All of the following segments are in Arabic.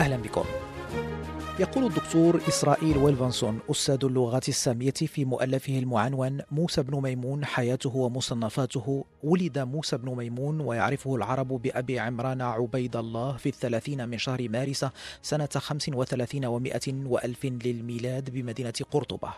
أهلا بكم. يقول الدكتور إسرائيل ويلفانسون أستاذ اللغات السامية في مؤلفه المعنون موسى بن ميمون حياته ومصنفاته. ولد موسى بن ميمون ويعرفه العرب بأبي عمران عبيد الله في الثلاثين من شهر مارس سنة خمس وثلاثين ومائة وألف للميلاد بمدينة قرطبة.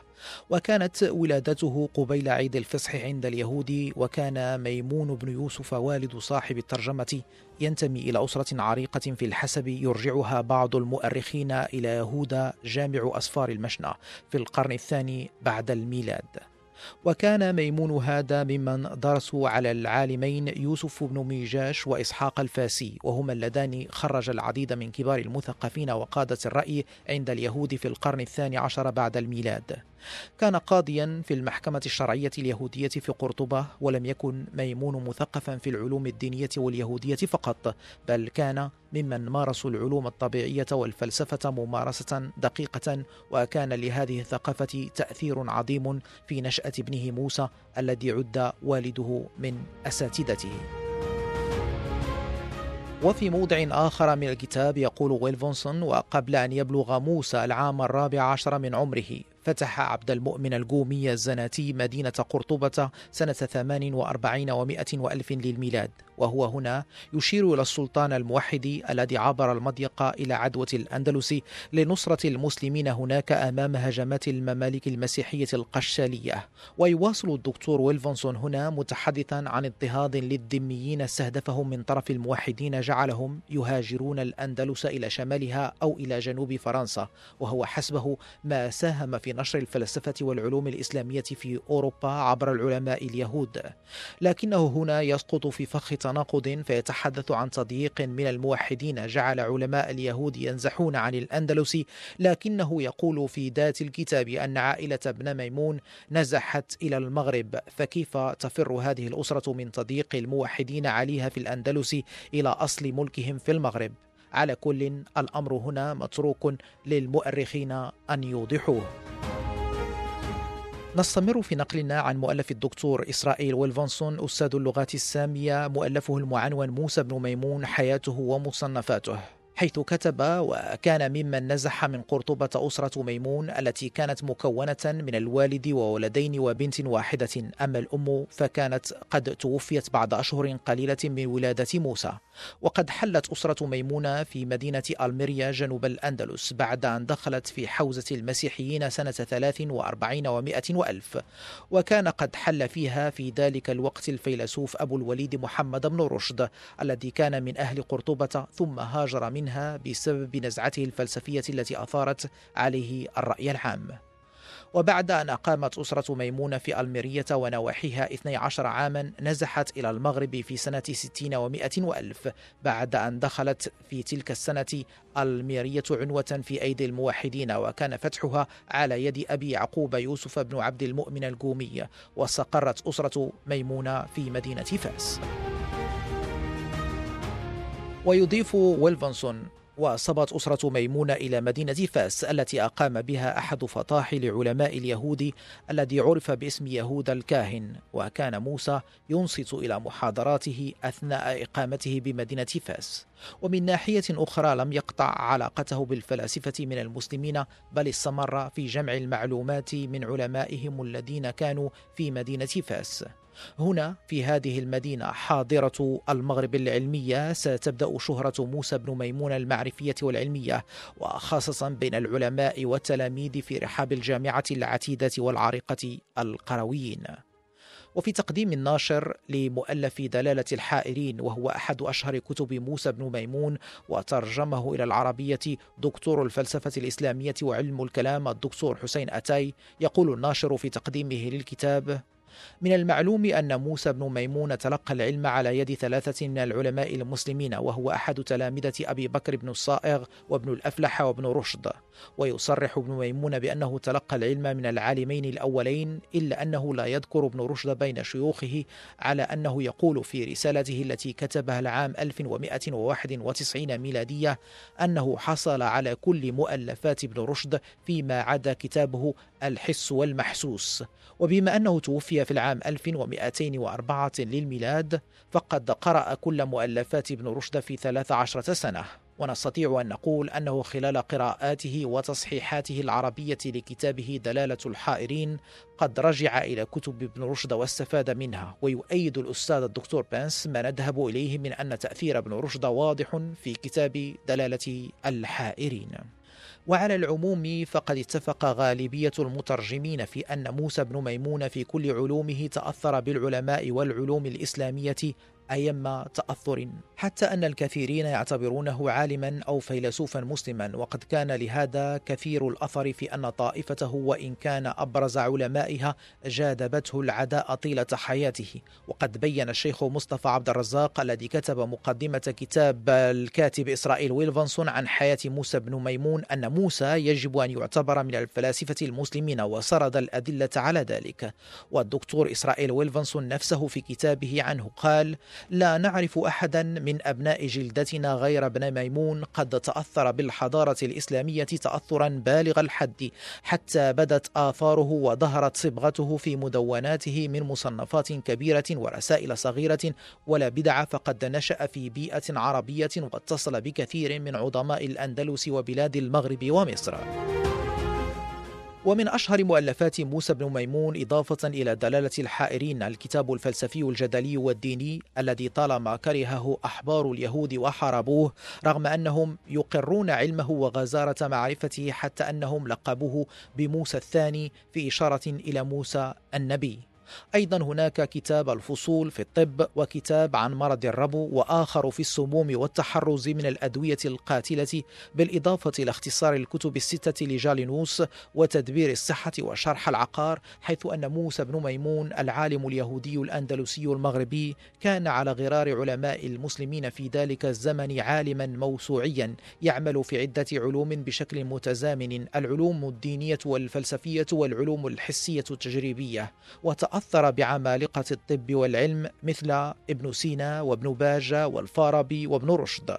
وكانت ولادته قبيل عيد الفصح عند اليهود وكان ميمون بن يوسف والد صاحب الترجمة. ينتمي إلى أسرة عريقة في الحسب يرجعها بعض المؤرخين إلى يهوذا جامع أسفار المشنى في القرن الثاني بعد الميلاد. وكان ميمون هذا ممن درسوا على العالمين يوسف بن ميجاش وإسحاق الفاسي وهما اللذان خرج العديد من كبار المثقفين وقادة الرأي عند اليهود في القرن الثاني عشر بعد الميلاد. كان قاضيا في المحكمة الشرعية اليهودية في قرطبة ولم يكن ميمون مثقفا في العلوم الدينية واليهودية فقط بل كان ممن مارسوا العلوم الطبيعية والفلسفة ممارسة دقيقة وكان لهذه الثقافة تأثير عظيم في نشأة ابنه موسى الذي عد والده من أساتذته. وفي موضع آخر من الكتاب يقول ويلفونسون وقبل أن يبلغ موسى العام الرابع عشر من عمره فتح عبد المؤمن القومي الزناتي مدينة قرطبة سنة ثمان وأربعين ومائة وألف للميلاد وهو هنا يشير إلى السلطان الموحد الذي عبر المضيق إلى عدوة الأندلس لنصرة المسلمين هناك أمام هجمات الممالك المسيحية القشالية. ويواصل الدكتور ويلفونسون هنا متحدثا عن اضطهاد للذميين استهدفهم من طرف الموحدين جعلهم يهاجرون الأندلس إلى شمالها أو إلى جنوب فرنسا وهو حسبه ما ساهم في نشر الفلسفة والعلوم الإسلامية في أوروبا عبر العلماء اليهود. لكنه هنا يسقط في فخ تناقض فيتحدث عن تضييق من الموحدين جعل علماء اليهود ينزحون عن الأندلس. لكنه يقول في ذات الكتاب أن عائلة ابن ميمون نزحت إلى المغرب. فكيف تفر هذه الأسرة من تضييق الموحدين عليها في الأندلس إلى أصل ملكهم في المغرب؟ على كل الأمر هنا متروك للمؤرخين أن يوضحوه. نستمر في نقلنا عن مؤلف الدكتور إسرائيل ويلفونسون أستاذ اللغات السامية مؤلفه المعنون موسى بن ميمون حياته ومصنفاته. حيث كتب وكان ممن نزح من قرطبة أسرة ميمون التي كانت مكونة من الوالد وولدين وبنت واحدة. أما الأم فكانت قد توفيت بعد أشهر قليلة من ولادة موسى. وقد حلت أسرة ميمونة في مدينة ألميريا جنوب الأندلس بعد أن دخلت في حوزة المسيحيين سنة 43 ومائة وألف. وكان قد حل فيها في ذلك الوقت الفيلسوف أبو الوليد محمد بن رشد الذي كان من أهل قرطبة ثم هاجر منها بسبب نزعته الفلسفية التي أثارت عليه الرأي العام. وبعد أن أقامت أسرة ميمون في ألميرية ونواحيها 12 عاما نزحت إلى المغرب في سنة 60 ومائة وألف بعد أن دخلت في تلك السنة ألميرية عنوة في أيدي الموحدين وكان فتحها على يد أبي يعقوب يوسف بن عبد المؤمن القومي واستقرت أسرة ميمون في مدينة فاس. ويضيف ويلفنسون وصلت أسرة ميمون إلى مدينة فاس التي أقام بها أحد فطاحل علماء اليهود الذي عرف باسم يهودا الكاهن وكان موسى ينصت إلى محاضراته أثناء إقامته بمدينة فاس. ومن ناحية أخرى لم يقطع علاقته بالفلاسفة من المسلمين بل استمر في جمع المعلومات من علمائهم الذين كانوا في مدينة فاس. هنا في هذه المدينة حاضرة المغرب العلمية ستبدأ شهرة موسى بن ميمون المعرفية والعلمية وخاصة بين العلماء والتلاميذ في رحاب الجامعة العتيدة والعريقة القرويين. وفي تقديم الناشر لمؤلف دلالة الحائرين وهو أحد أشهر كتب موسى بن ميمون وترجمه إلى العربية دكتور الفلسفة الإسلامية وعلم الكلام الدكتور حسين أتاي يقول الناشر في تقديمه للكتاب من المعلوم أن موسى بن ميمون تلقى العلم على يد ثلاثة من العلماء المسلمين وهو أحد تلامذة أبي بكر بن الصائغ وابن الأفلح وابن رشد. ويصرح ابن ميمون بأنه تلقى العلم من العالمين الأولين إلا أنه لا يذكر ابن رشد بين شيوخه على أنه يقول في رسالته التي كتبها العام 1191 ميلادية أنه حصل على كل مؤلفات ابن رشد فيما عدا كتابه الحس والمحسوس. وبما أنه توفي في العام 1204 للميلاد فقد قرأ كل مؤلفات ابن رشد في 13 سنة. ونستطيع أن نقول أنه خلال قراءاته وتصحيحاته العربية لكتابه دلالة الحائرين قد رجع إلى كتب ابن رشد واستفاد منها. ويؤيد الأستاذ الدكتور بانس ما نذهب إليه من أن تأثير ابن رشد واضح في كتاب دلالة الحائرين. وعلى العموم فقد اتفق غالبية المترجمين في أن موسى بن ميمون في كل علومه تأثر بالعلماء والعلوم الإسلامية أيما تأثر. حتى أن الكثيرين يعتبرونه عالما أو فيلسوفا مسلما وقد كان لهذا كثير الأثر في أن طائفته وإن كان أبرز علمائها جاذبته العداء طيلة حياته. وقد بين الشيخ مصطفى عبد الرزاق الذي كتب مقدمة كتاب الكاتب إسرائيل ويلفنسون عن حياة موسى بن ميمون أن موسى يجب أن يعتبر من الفلاسفة المسلمين وسرد الأدلة على ذلك. والدكتور إسرائيل ويلفنسون نفسه في كتابه عنه قال لا نعرف أحدا من أبناء جلدتنا غير ابن ميمون قد تأثر بالحضارة الإسلامية تاثرا بالغ الحد حتى بدت آثاره وظهرت صبغته في مدوناته من مصنفات كبيرة ورسائل صغيرة ولا بدع فقد نشأ في بيئة عربية واتصل بكثير من عظماء الأندلس وبلاد المغرب ومصر. ومن أشهر مؤلفات موسى بن ميمون إضافة إلى دلالة الحائرين الكتاب الفلسفي الجدلي والديني الذي طالما كرهه أحبار اليهود وحاربوه رغم أنهم يقرون علمه وغزارة معرفته حتى أنهم لقبوه بموسى الثاني في إشارة إلى موسى النبي. أيضا هناك كتاب الفصول في الطب وكتاب عن مرض الربو وآخر في السموم والتحرز من الأدوية القاتلة بالإضافة إلى اختصار الكتب الستة لجالينوس وتدبير الصحة وشرح العقار حيث أن موسى بن ميمون العالم اليهودي الأندلسي المغربي كان على غرار علماء المسلمين في ذلك الزمن عالما موسوعيا يعمل في عدة علوم بشكل متزامن العلوم الدينية والفلسفية والعلوم الحسية التجريبية. وتأ تأثر بعمالقة الطب والعلم مثل ابن سينا وابن باجة والفارابي وابن رشد.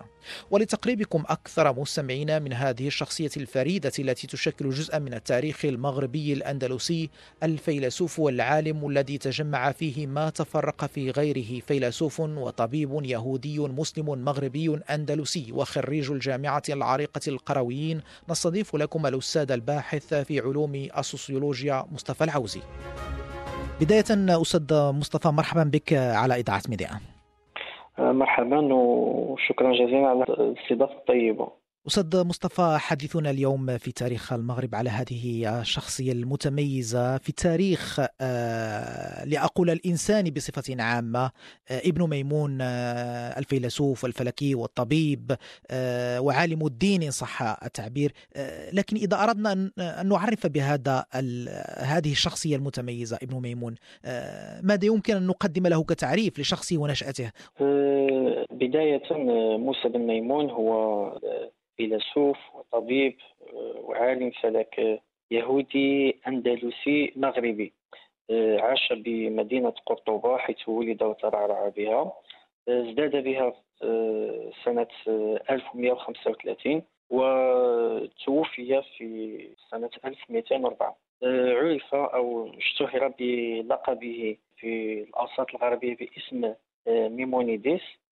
ولتقريبكم أكثر مستمعين من هذه الشخصية الفريدة التي تشكل جزءا من التاريخ المغربي الأندلسي الفيلسوف والعالم الذي تجمع فيه ما تفرق في غيره فيلسوف وطبيب يهودي مسلم مغربي أندلسي وخريج الجامعة العريقة القرويين. نستضيف لكم الأستاذ الباحث في علوم السوسيولوجيا مصطفى العوزي. بداية أستاذ مصطفى مرحبا بك على إذاعة ميديا. مرحبا وشكرا جزيلا على الاستضافة الطيبة. أستاذ مصطفى حديثنا اليوم في تاريخ المغرب على هذه الشخصية المتميزة في تاريخ آه، لأقول الإنسان بصفة عامة آه، ابن ميمون آه، الفيلسوف والفلكي والطبيب وعالم الدين إن صح التعبير لكن إذا أردنا أن نعرف بهذا هذه الشخصية المتميزة ابن ميمون ماذا يمكن أن نقدم له كتعريف لشخصه ونشأته؟ بداية موسى بن ميمون هو فيلسوف وطبيب آه، وعالم فلك يهودي أندلسي مغربي. آه، عاش بمدينة قرطبة حيث ولد وترعرع بها. آه، ازداد بها سنة 1135 وتوفي في سنة 1204 عرف أو اشتهر بلقبه في الأوساط الغربية باسم ميمونيديس. آه،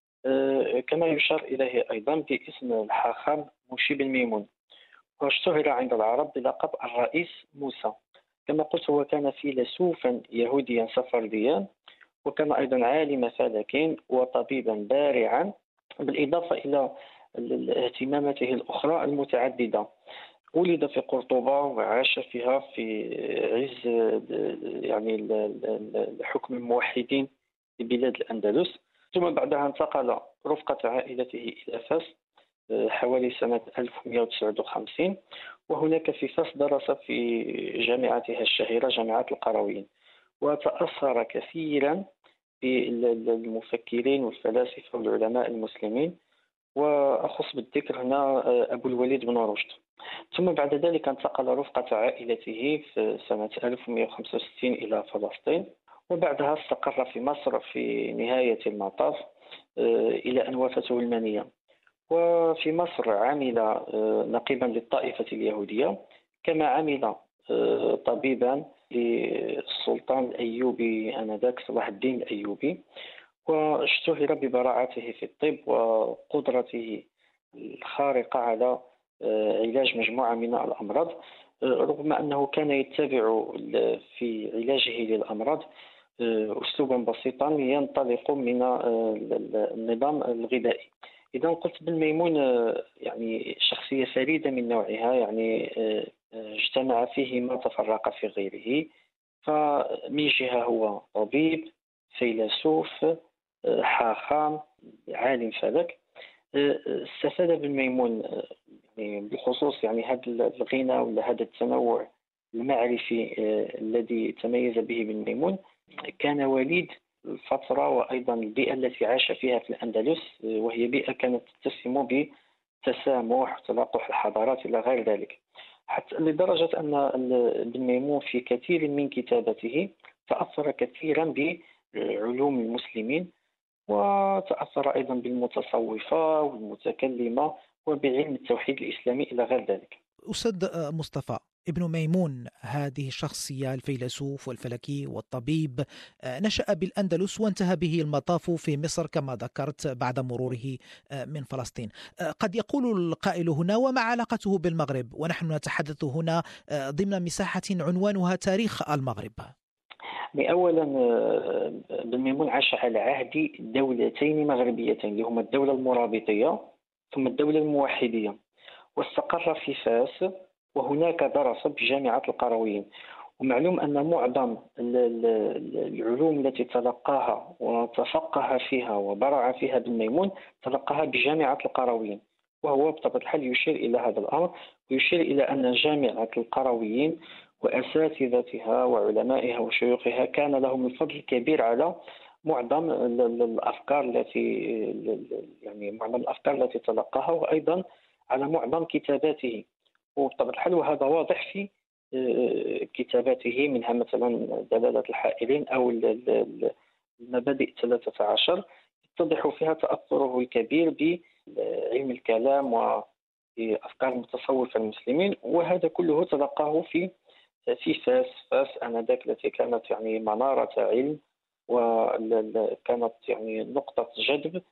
كما يشار إليه أيضا باسم الحاخام موشي بن ميمون واشتهر عند العرب بلقب الرئيس موسى. كما قلت هو كان فيلسوفا يهوديا سفرديا وكان أيضا عالم فلك وطبيبا بارعا بالإضافة إلى اهتماماته الأخرى المتعددة. ولد في قرطبة وعاش فيها في عز يعني الحكم الموحدين في بلاد الأندلس. ثم بعدها انتقل رفقة عائلته إلى فاس آه، حوالي سنة 1159 وهناك في فاس درس في جامعتها الشهيرة جامعة القرويين. وتأثر كثيرا بالمفكرين والفلاسفة والعلماء المسلمين. وأخص بالذكر هنا آه، أبو الوليد بن رشد. ثم بعد ذلك انتقل رفقة عائلته في سنة 1165 إلى فلسطين. وبعدها استقر في مصر في نهاية المطاف آه، إلى أن وافته المنية. وفي مصر عمل آه، نقيبا للطائفة اليهودية كما عمل طبيبا للسلطان الأيوبي آنذاك صلاح الدين الأيوبي. واشتهر ببراعته في الطب وقدرته الخارقة على آه، علاج مجموعة من الأمراض. آه، رغم أنه كان يتبع في علاجه للأمراض آه، أسلوبا بسيطا ينطلق من النظام الغذائي. إذا قلت بن ميمون يعني شخصية فريدة من نوعها يعني اجتمع فيه ما تفرق في غيره. فمن جهة هو طبيب فيلسوف حاخام عالم فلك. استفاد بن ميمون يعني بالخصوص يعني هذا الغنى ولا هذا التنوع المعرفي الذي تميز به بن ميمون كان وليد الفترة وأيضا البيئة التي عاش فيها في الأندلس وهي بيئة كانت تتسم بتسامح وتلاقح الحضارات إلى غير ذلك. حتى لدرجة أن ابن ميمون في كثير من كتابته تأثر كثيرا بعلوم المسلمين وتأثر أيضا بالمتصوفة والمتكلمة وبعلم التوحيد الإسلامي إلى غير ذلك. أستاذ مصطفى ابن ميمون هذه الشخصية الفيلسوف والفلكي والطبيب آه، نشأ بالأندلس وانتهى به المطاف في مصر كما ذكرت بعد مروره آه، من فلسطين. آه، قد يقول القائل هنا وما علاقته بالمغرب؟ ونحن نتحدث هنا ضمن مساحة عنوانها تاريخ المغرب. اولا بن ميمون عاش على عهد دولتين مغربيتين اللي هما الدولة المرابطية ثم الدولة الموحدية واستقر في فاس وهناك درس بجامعة القرويين. ومعلوم أن معظم العلوم التي تلقاها وتفقه فيها وبرع فيها ابن ميمون تلقاها بجامعة القرويين. وهو بطبيعة الحال يشير إلى هذا الأمر ويشير إلى أن جامعة القرويين وأساتذتها وعلمائها وشيوخها كان لهم الفضل الكبير على معظم الأفكار التي يعني معظم الأفكار التي تلقاها وأيضا على معظم كتاباته. وبطبيعة الحال وهذا واضح في آه، كتاباته منها مثلا دلالة الحائرين أو المبادئ 13 يتضح فيها تأثره الكبير بعلم الكلام وأفكار المتصوفة المسلمين وهذا كله تلقاه في في فاس فاس آنذاك التي كانت يعني منارة علم وكانت يعني نقطة جذب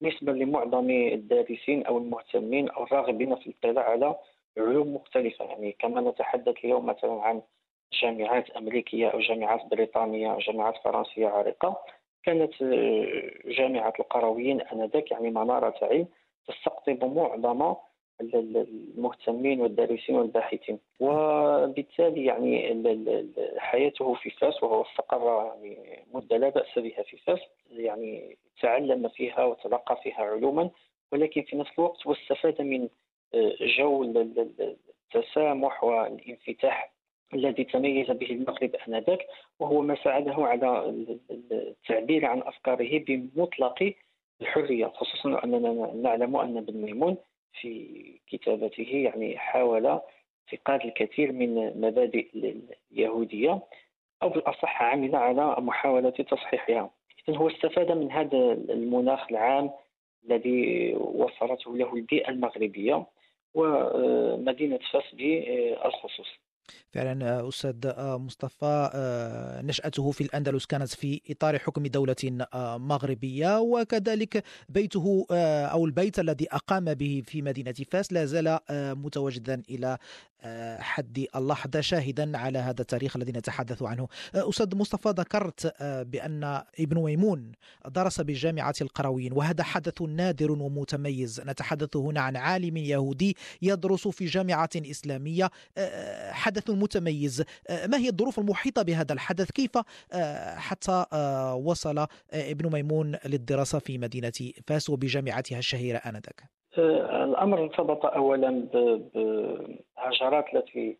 بالنسبة لمعظم الدارسين أو المهتمين أو الراغبين في الاطلاع على علوم مختلفة. يعني كما نتحدث اليوم مثلا عن جامعات أمريكية أو جامعات بريطانية أو جامعات فرنسية عريقة كانت آه، جامعة القرويين آنذاك يعني منارة علم تستقطب معظم المهتمين والدارسين والباحثين. وبالتالي يعني حياته في فاس وهو استقر يعني مدة لا بأس بها في فاس يعني تعلم فيها وتلقى فيها علوما ولكن في نفس الوقت واستفاد من جو التسامح والانفتاح الذي تميز به المغرب آنذاك وهو ما ساعده على التعبير عن أفكاره بمطلق الحرية خصوصا أننا نعلم أن ابن ميمون في كتابته يعني حاول فقاد الكثير من مبادئ اليهودية أو بالأصح عمل على محاولة تصحيحها. اذا هو استفاد من هذا المناخ العام الذي وفرته له البيئة المغربية. ومدينة فاس بالخصوص فعلا آه، أستاذ آه، مصطفى آه، نشأته في الأندلس كانت في إطار حكم دولة مغربية وكذلك بيته أو البيت الذي أقام به في مدينة فاس لا زال متواجدا إلى حد اللحظة شاهدا على هذا التاريخ الذي نتحدث عنه. أستاذ مصطفى ذكرت بأن ابن ميمون درس بجامعة القرويين وهذا حدث نادر ومتميز. نتحدث هنا عن عالم يهودي يدرس في جامعة إسلامية. حدث متميز. ما هي الظروف المحيطة بهذا الحدث؟ كيف حتى وصل ابن ميمون للدراسة في مدينة فاس وبجامعتها الشهيرة آنذاك؟ آه، الأمر ارتبط اولا بالهجرات التي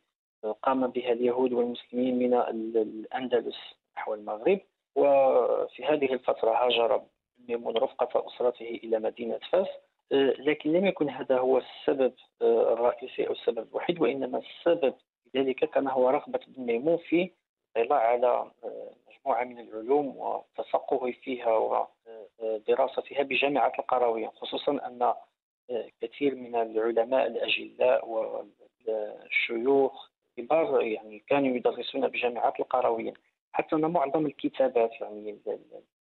قام بها اليهود والمسلمين من الأندلس نحو المغرب. وفي هذه الفترة هاجر ميمون رفقة أسرته إلى مدينة فاس. لكن لم يكن هذا هو السبب الرئيسي أو السبب الوحيد وإنما السبب ذلك كان هو رغبة بن ميمون في الاطلاع على مجموعة من العلوم والتفقه فيها ودراستها بجامعة القروية خصوصا أن كثير من العلماء الأجلاء والشيوخ كبار يعني كانوا يدرسون بجامعات القرويين حتى أن معظم الكتابات يعني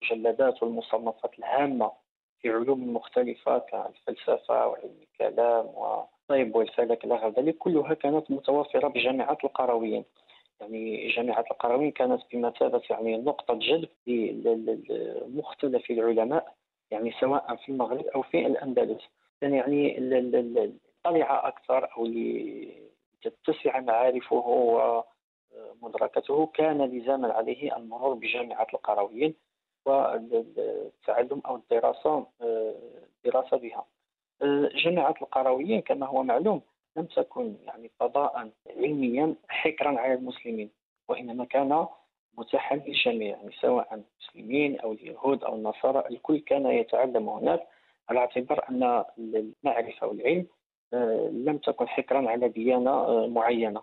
المجلدات والمصنفات الهامة في علوم مختلفة كالفلسفة وعلم الكلام والطب والفلك إلى ذلك. كلها كانت متوفرة بجامعات القرويين. يعني جامعة القرويين كانت بمثابة يعني نقطة جذب لمختلف العلماء يعني سواء في المغرب أو في الأندلس. يعني الاطلاع أكثر أو لتتسع معارفه ومدركته كان لزاما عليه المرور بجامعة القرويين والتعلم أو الدراسة الدراسة بها. جامعة القرويين كما هو معلوم لم تكن يعني فضاء علميا حكرا على المسلمين وإنما كان متاحا للجميع يعني سواء المسلمين أو اليهود أو النصارى الكل كان يتعلم هناك على اعتبار أن المعرفة والعلم آه، لم تكن حكرا على ديانة آه، معينة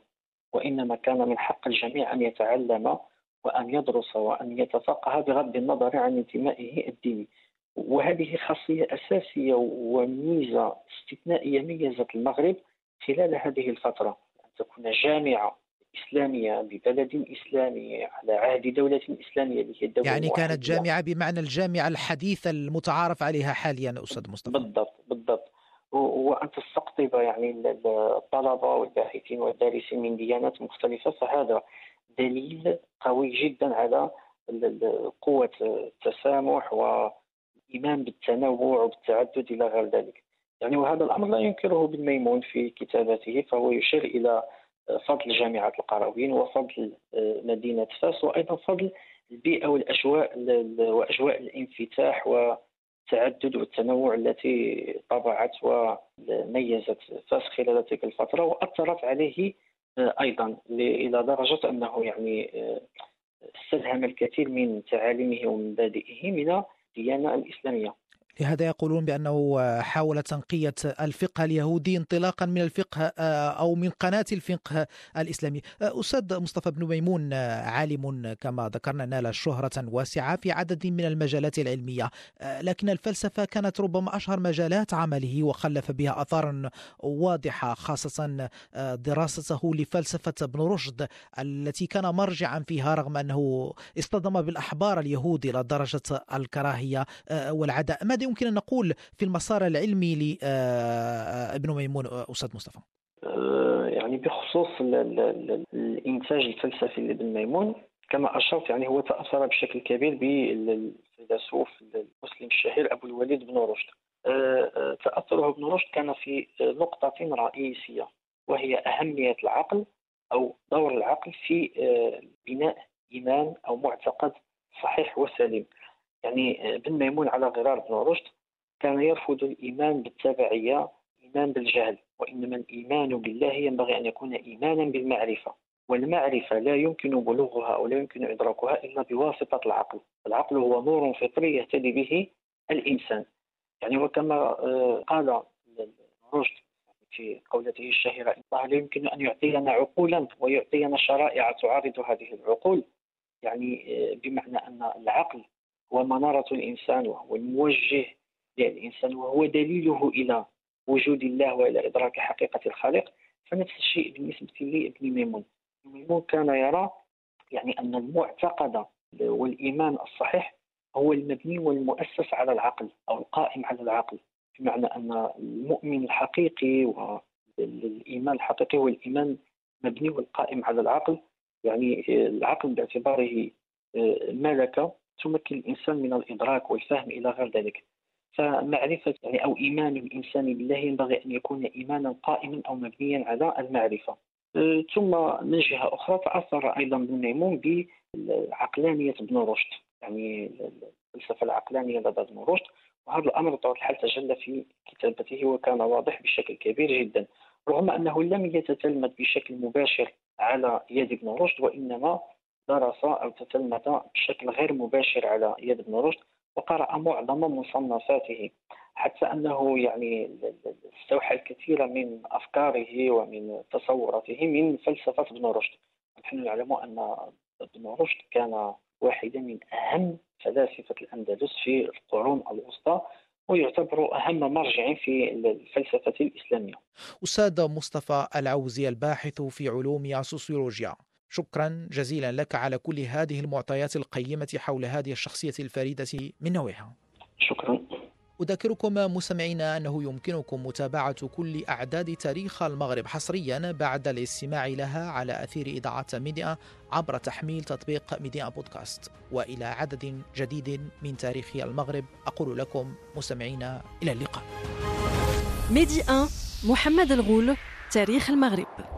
وإنما كان من حق الجميع أن يتعلم وأن يدرس وأن يتفقه بغض النظر عن انتمائه الديني. وهذه خاصية أساسية وميزة استثنائية ميزت المغرب خلال هذه الفترة. أن تكون جامعة إسلامية ببلد إسلامي على عهد دولة إسلامية اللي هي الدولة يعني كانت جامعة بمعنى الجامعة الحديثة المتعارف عليها حاليا أستاذ مصطفى. بالضبط بالضبط. وأن تستقطب يعني الطلبة والباحثين والدارسين من ديانات مختلفة فهذا دليل قوي جدا على قوة التسامح والإيمان بالتنوع وبالتعدد إلى غير ذلك. يعني وهذا الأمر لا ينكره ابن ميمون في كتاباته فهو يشير إلى فضل جامعة القرويين وفضل مدينة فاس وأيضا فضل البيئة والأجواء وأجواء الانفتاح والتعدد والتنوع التي طبعت وميزت فاس خلال تلك الفترة وأثرت عليه أيضا إلى درجة أنه يعني استلهم الكثير من تعاليمه ومبادئه من الديانة الإسلامية. لهذا يقولون بأنه حاول تنقية الفقه اليهودي انطلاقا من الفقه آه، أو من قناة الفقه الإسلامي. آه، أستاذ مصطفى بن ميمون آه، عالم كما ذكرنا نال شهرة واسعة في عدد من المجالات العلمية. لكن الفلسفة كانت ربما أشهر مجالات عمله وخلف بها أثارا واضحة خاصة دراسته لفلسفة ابن رشد التي كان مرجعا فيها رغم أنه اصطدم بالأحبار اليهود إلى درجة الكراهية والعداء. ماذا يمكن أن نقول في المسار العلمي لابن ميمون أستاذ مصطفى؟ آه، يعني بخصوص الإنتاج الفلسفي لابن ميمون كما أشرت يعني هو تأثر بشكل كبير بالفيلسوف المسلم الشهير أبو الوليد بن رشد. آه، آه، تأثره ابن رشد كان في نقطة رئيسية وهي أهمية العقل أو دور العقل في بناء إيمان أو معتقد صحيح وسليم. يعني ابن ميمون على غرار بن رشد كان يرفض الإيمان بالتبعية إيمان بالجهل وإنما الإيمان بالله ينبغي أن يكون إيمانا بالمعرفة والمعرفة لا يمكن بلوغها أو لا يمكن إدراكها إلا بواسطة العقل. العقل هو نور فطري يهتدي به الإنسان. يعني وكما آه، قال رشد في قولته الشهيرة إن الله لا يمكن أن يعطينا عقولا ويعطينا شرائع تعارض هذه العقول. يعني آه، بمعنى أن العقل هو منارة الإنسان وهو الموجه للإنسان وهو دليله إلى وجود الله وإلى إدراك حقيقة الخالق. فنفس الشيء بالنسبة لابن ميمون. ميمون كان يرى يعني أن المعتقد والإيمان الصحيح هو المبني والمؤسس على العقل أو القائم على العقل. بمعنى أن المؤمن الحقيقي والإيمان الحقيقي هو الإيمان مبني والقائم على العقل. يعني العقل باعتباره آه، ملكة. تمكن الإنسان من الإدراك والفهم إلى غير ذلك. فمعرفة يعني أو إيمان الإنسان بالله ينبغي أن يكون إيمانا قائما أو مبنيا على المعرفة. أه، ثم من جهة أخرى تأثر أيضا ابن ميمون بعقلانية ابن رشد. يعني الفلسفة العقلانية لدى ابن رشد. وهذا الأمر بطبيعة الحال تجلى في كتابته وكان واضح بشكل كبير جدا. رغم أنه لم يتتلمذ بشكل مباشر على يد ابن رشد وإنما درس أو تتلمذ بشكل غير مباشر على يد ابن رشد وقرأ معظم مصنفاته حتى أنه يعني استوحى الكثير من أفكاره ومن تصوراته من فلسفة ابن رشد. نحن نعلم أن ابن رشد كان واحدا من أهم فلاسفة الأندلس في القرون الوسطى ويعتبر أهم مرجع في الفلسفة الإسلامية. أستاذ مصطفى العوزي الباحث في علوم السوسيولوجيا شكرا جزيلا لك على كل هذه المعطيات القيمة حول هذه الشخصية الفريدة من نوعها. شكرا. أذكركم مستمعينا أنه يمكنكم متابعة كل أعداد تاريخ المغرب حصريا بعد الاستماع لها على أثير إذاعة ميديا عبر تحميل تطبيق ميديا بودكاست. وإلى عدد جديد من تاريخ المغرب أقول لكم مستمعينا إلى اللقاء. ميدي 1 محمد الغول تاريخ المغرب.